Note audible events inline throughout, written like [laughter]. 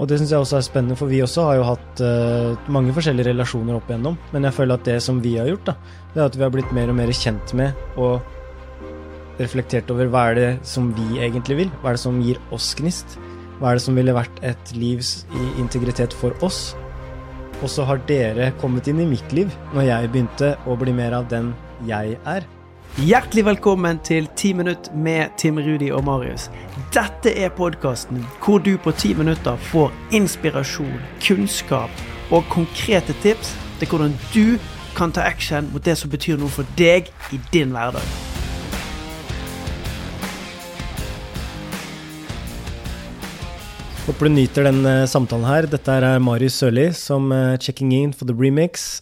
Og det syns jeg også er spennende, for vi også har jo hatt uh, mange forskjellige relasjoner opp igjennom. Men jeg føler at det som vi har gjort, da, det er at vi har blitt mer og mer kjent med og reflektert over hva er det som vi egentlig vil? Hva er det som gir oss gnist? Hva er det som ville vært et livs integritet for oss? Og så har dere kommet inn i mitt liv når jeg begynte å bli mer av den jeg er. Hjertelig velkommen til 10 minutt med Tim Rudi og Marius. Dette er podkasten hvor du på 10 minutter får inspirasjon, kunnskap og konkrete tips til hvordan du kan ta action mot det som betyr noe for deg i din hverdag. Håper du nyter den uh, samtalen her. Dette er Marius Sørli som uh, checking in for the remix.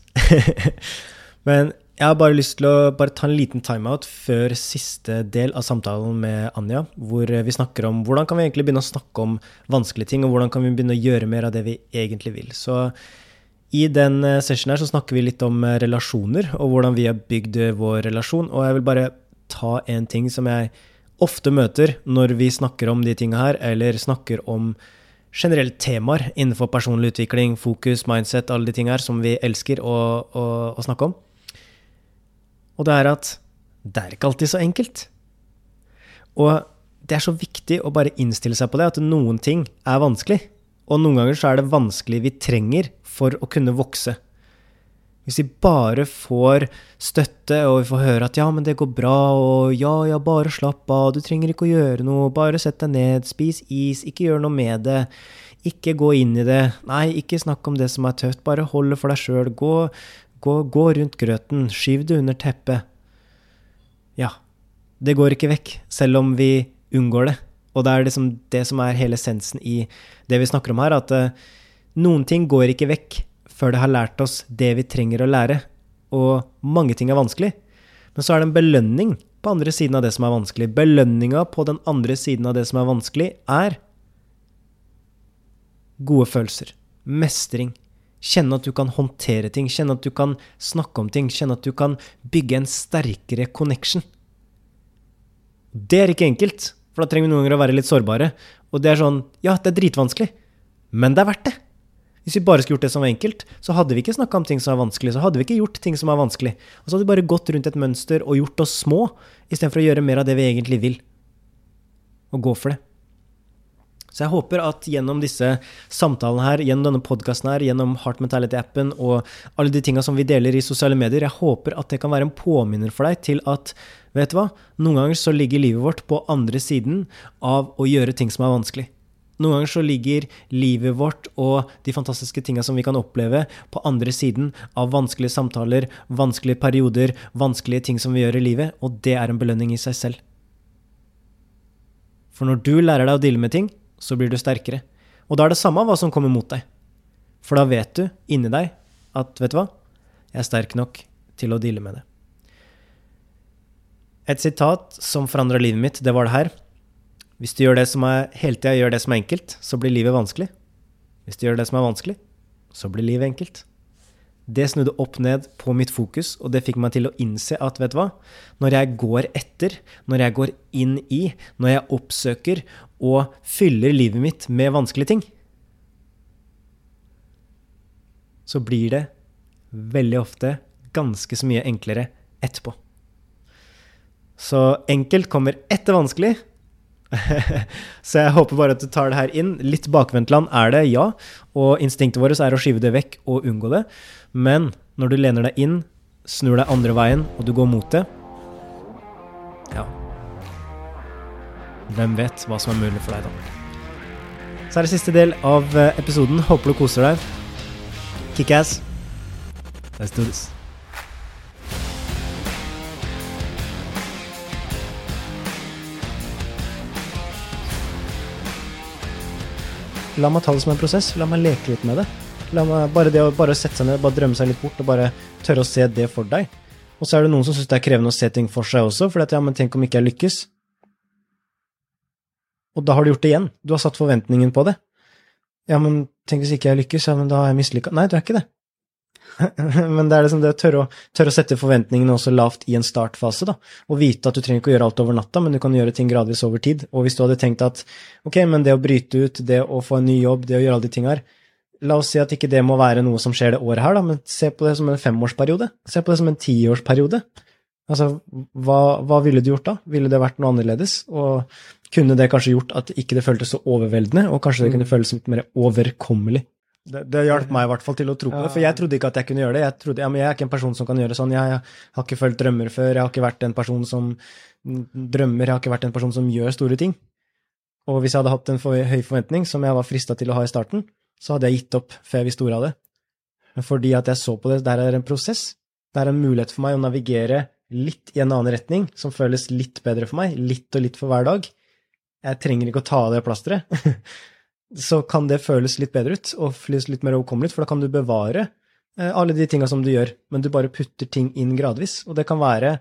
[laughs] Men jeg har bare lyst til å ta en liten timeout før siste del av samtalen med Anja, hvor vi snakker om hvordan kan vi egentlig begynne å snakke om vanskelige ting, og hvordan kan vi begynne å gjøre mer av det vi egentlig vil. Så i den eh, sessionen her så snakker vi litt om eh, relasjoner, og hvordan vi har bygd eh, vår relasjon. Og jeg vil bare ta en ting som jeg ofte møter når vi snakker om de tinga her, eller snakker om generelle temaer innenfor personlig utvikling, fokus, mindset, alle de tinga her som vi elsker å, å, å snakke om. Og det er at det er ikke alltid så enkelt. Og det er så viktig å bare innstille seg på det, at noen ting er vanskelig. Og noen ganger så er det vanskelig vi trenger for å kunne vokse. Hvis vi bare får støtte, og vi får høre at ja, men det går bra, og ja, ja, bare slapp av, du trenger ikke å gjøre noe, bare sett deg ned, spis is, ikke gjør noe med det, ikke gå inn i det, nei, ikke snakk om det som er tøft, bare hold det for deg sjøl, gå, Gå, gå rundt grøten, skyv det under teppet. Ja, det går ikke vekk, selv om vi unngår det. Og det er liksom det som er hele essensen i det vi snakker om her, at uh, noen ting går ikke vekk før det har lært oss det vi trenger å lære. Og mange ting er vanskelig. Men så er det en belønning på andre siden av det som er vanskelig. Belønninga på den andre siden av det som er vanskelig, er gode følelser. Mestring. Kjenne at du kan håndtere ting, kjenne at du kan snakke om ting, kjenne at du kan bygge en sterkere connection. Det er ikke enkelt, for da trenger vi noen ganger å være litt sårbare. Og det er sånn Ja, det er dritvanskelig, men det er verdt det. Hvis vi bare skulle gjort det som var enkelt, så hadde vi ikke snakka om ting som er vanskelig. Så hadde vi ikke gjort ting som er vanskelig. Og så hadde vi bare gått rundt et mønster og gjort oss små, istedenfor å gjøre mer av det vi egentlig vil. Og gå for det. Så jeg håper at gjennom disse samtalene her, gjennom denne podkasten her, gjennom Heart Mentality-appen og alle de tinga som vi deler i sosiale medier, jeg håper at det kan være en påminner for deg til at vet du hva, noen ganger så ligger livet vårt på andre siden av å gjøre ting som er vanskelig. Noen ganger så ligger livet vårt og de fantastiske tinga som vi kan oppleve, på andre siden av vanskelige samtaler, vanskelige perioder, vanskelige ting som vi gjør i livet, og det er en belønning i seg selv. For når du lærer deg å deale med ting, så blir du sterkere. Og da er det samme hva som kommer mot deg. For da vet du inni deg at vet du hva, jeg er sterk nok til å deale med det. Et sitat som forandra livet mitt, det var det her. Hvis du gjør det som er, hele tida gjør det som er enkelt, så blir livet vanskelig. Hvis du gjør det som er vanskelig, så blir livet enkelt. Det snudde opp ned på mitt fokus, og det fikk meg til å innse at vet du hva, når jeg går etter, når jeg går inn i, når jeg oppsøker og fyller livet mitt med vanskelige ting, så blir det veldig ofte ganske så mye enklere etterpå. Så enkelt kommer etter vanskelig, [laughs] så jeg håper bare at du tar det her inn. Litt bakvendtland er det, ja. Og instinktet vårt er å skyve det vekk og unngå det. Men når du lener deg inn, snur deg andre veien, og du går mot det Hvem vet hva som er mulig for deg da? Så er det siste del av eh, episoden. Håper du koser deg. Kickass. Let's do this. La meg ta det som en prosess. La meg leke litt med det. La meg, bare det å bare sette seg ned, bare drømme seg litt bort, og bare tørre å se det for deg. Og så er det noen som syns det er krevende å se ting for seg også, for at, ja, men tenk om ikke jeg lykkes. Og da har du gjort det igjen. Du har satt forventningen på det. Ja, men tenk hvis ikke jeg lykkes, ja, men da har jeg mislykka. Nei, du er ikke det. [laughs] Men det er liksom det å tørre, å tørre å sette forventningene også lavt i en startfase, da. Og vite at du trenger ikke å gjøre alt over natta, men du kan gjøre ting gradvis over tid. Og hvis du hadde tenkt at ok, men det å bryte ut, det å få en ny jobb, det å gjøre alle de tinga her La oss si at ikke det må være noe som skjer det året her, da, men se på det som en femårsperiode. Se på det som en tiårsperiode. Altså, hva, hva ville du gjort da? Ville det vært noe annerledes? Og kunne det kanskje gjort at ikke det føltes så overveldende, og kanskje det kunne føles litt mer overkommelig? Det, det hjalp meg i hvert fall til å tro på det, for jeg trodde ikke at jeg kunne gjøre det. Jeg, trodde, ja, men jeg er ikke en person som kan gjøre sånn. Jeg, jeg har ikke følt drømmer før. Jeg har ikke vært en person som drømmer. Jeg har ikke vært en person som gjør store ting. Og hvis jeg hadde hatt en for, høy forventning, som jeg var frista til å ha i starten, så hadde jeg gitt opp før jeg visste ordet av det. Fordi at jeg så på det, der er en prosess. Det er en mulighet for meg å navigere litt i en annen retning, som føles litt bedre for meg, litt og litt for hver dag. Jeg trenger ikke å ta av det plasteret. [laughs] så kan det føles litt bedre ut, og føles litt mer overkommelig, for da kan du bevare eh, alle de tinga som du gjør, men du bare putter ting inn gradvis. Og det kan være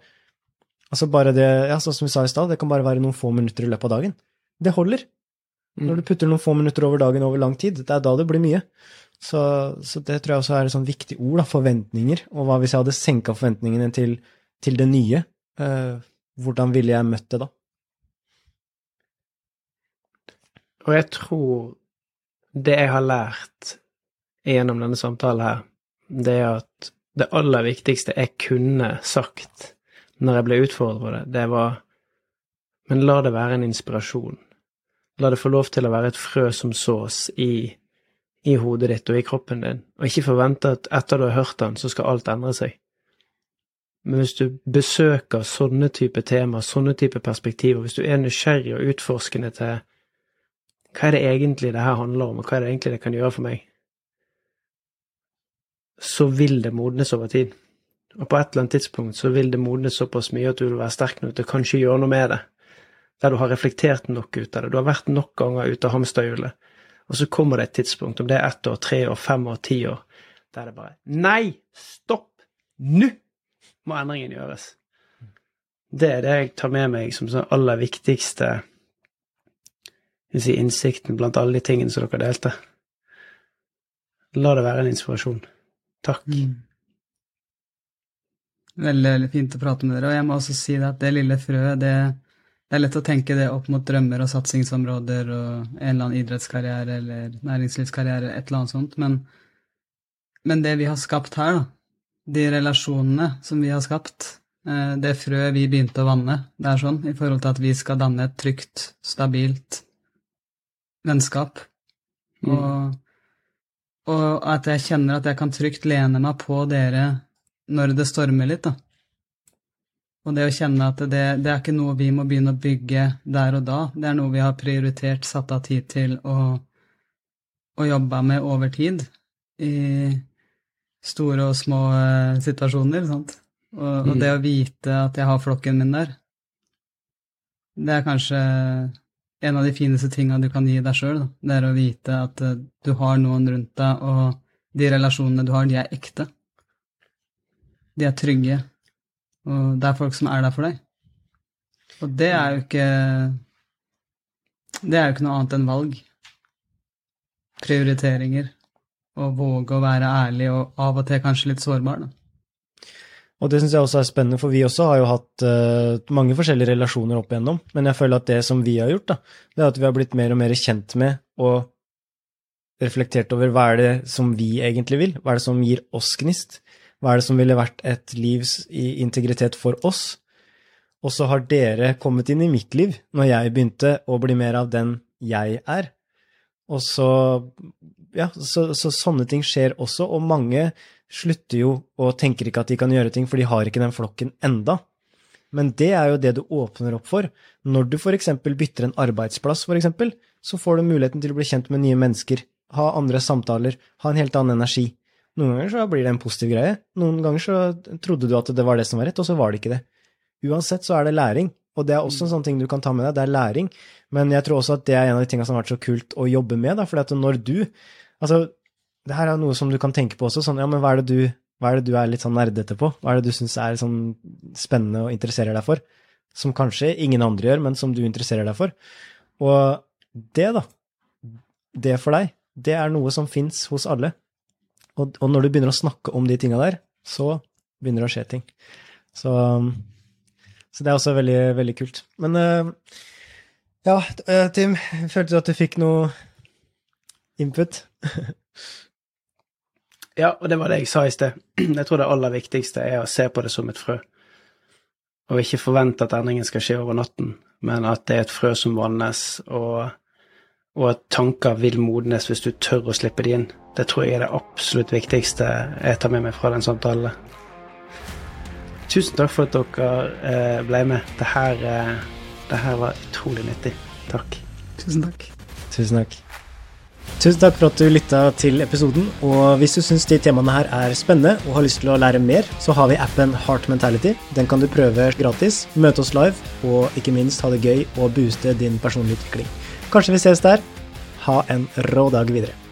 altså bare det, ja, sånn som vi sa i stad, det kan bare være noen få minutter i løpet av dagen. Det holder. Mm. Når du putter noen få minutter over dagen over lang tid, det er da det blir mye. Så, så det tror jeg også er et sånn viktig ord, da, forventninger. Og hva hvis jeg hadde senka forventningene til, til det nye? Eh, hvordan ville jeg møtt det da? Og jeg tror det jeg har lært gjennom denne samtalen her, det er at det aller viktigste jeg kunne sagt når jeg ble utfordret på det, det var Men la det være en inspirasjon. La det få lov til å være et frø som sås i, i hodet ditt og i kroppen din, og ikke forvente at etter du har hørt den, så skal alt endre seg. Men hvis du besøker sånne type temaer, sånne type perspektiver, hvis du er nysgjerrig og utforskende til hva er det egentlig det her handler om, og hva er det egentlig det kan gjøre for meg, så vil det modnes over tid. Og på et eller annet tidspunkt så vil det modnes såpass mye at du vil være sterk nok til å kanskje gjøre noe med det. Der du har reflektert nok ut av det. Du har vært nok ganger ute av hamsterhjulet. Og så kommer det et tidspunkt, om det er ett år, tre år, fem år, ti år, der det bare Nei! Stopp! Nå må endringen gjøres. Det er det jeg tar med meg som den aller viktigste si, innsikten blant alle de tingene som dere delte. La det være en inspirasjon. Takk. Mm. Veldig, veldig fint å prate med dere. Og jeg må også si at det lille frøet, det, det, er lett å tenke det opp mot drømmer og satsingsområder og en eller annen idrettskarriere eller næringslivskarriere, et eller annet sånt. Men, men det vi har skapt her, da, de relasjonene som vi har skapt, eh, det frøet vi begynte å vanne, det er sånn, i forhold til at vi skal danne et trygt, stabilt, vennskap. Mm. Og, og, at jeg kjenner at jeg kan trygt lene meg på dere når det stormer litt, da. Og det å kjenne at det, det, er ikke noe vi må begynne å bygge der og da, det er noe vi har prioritert, satt av tid til og, og jobba med over tid i store og små uh, situasjoner, sant. Og, og, mm. det å vite at jeg har flokken min der, det er kanskje en av de fineste tinga du kan gi deg sjøl, det er å vite at uh, du har noen rundt deg, og de relasjonene du har, de er ekte. De er trygge, og det er folk som er der for deg. Og det er jo ikke Det er jo ikke noe annet enn valg. Prioriteringer. Å våge å være ærlig og av og til kanskje litt sårbar, da. Og det syns jeg også er spennende, for vi også har jo hatt uh, mange forskjellige relasjoner opp igjennom. Men jeg føler at det som vi har gjort, da, det er at vi har blitt mer og mer kjent med og reflektert over hva er det som vi egentlig vil, hva er det som gir oss gnist, hva er det som ville vært et livs integritet for oss. Og så har dere kommet inn i mitt liv når jeg begynte å bli mer av den jeg er. Og så Ja, så, så sånne ting skjer også, og mange slutter jo og tenker ikke at de kan gjøre ting, for de har ikke den flokken enda. Men det er jo det du åpner opp for. Når du f.eks. bytter en arbeidsplass, for eksempel, så får du muligheten til å bli kjent med nye mennesker, ha andre samtaler, ha en helt annen energi. Noen ganger så blir det en positiv greie, noen ganger så trodde du at det var det som var rett, og så var det ikke det. Uansett så er det læring, og det er også en sånn ting du kan ta med deg, det er læring. Men jeg tror også at det er en av de tingene som har vært så kult å jobbe med, da, fordi at når du Altså, det her er noe som du kan tenke på også. Sånn, ja, men hva er det du, er, det du er litt sånn nerdete på? Hva er det du syns er sånn spennende og interesserer deg for? Som kanskje ingen andre gjør, men som du interesserer deg for. Og det, da, det for deg, det er noe som fins hos alle. Og, og når du begynner å snakke om de tinga der, så begynner det å skje ting. Så, så det er også veldig, veldig kult. Men uh, ja, uh, Tim, følte du at du fikk noe input? [laughs] ja, og det var det jeg sa i sted. [clears throat] Jeg tror det aller viktigste er å se på det som et frø. Og ikke forvente at endringen skal skje over natten, men at det er et frø som vannes, og, og at tanker vil modnes hvis du tør å slippe de inn. Det tror jeg er det absolutt viktigste jeg tar med meg fra den samtalen. Tusen takk for at dere eh, ble med. Det her, eh, det her var utrolig nyttig. Takk. Tusen takk. Tusen takk. Tusen takk for at du lytta til episoden. Og hvis du syns de temaene her er spennende og har lyst til å lære mer, så har vi appen Heart Mentality. Den kan du prøve gratis, møte oss live, og ikke minst ha det gøy og booste din personlige utvikling. Kanskje vi ses der. Ha en rå dag videre.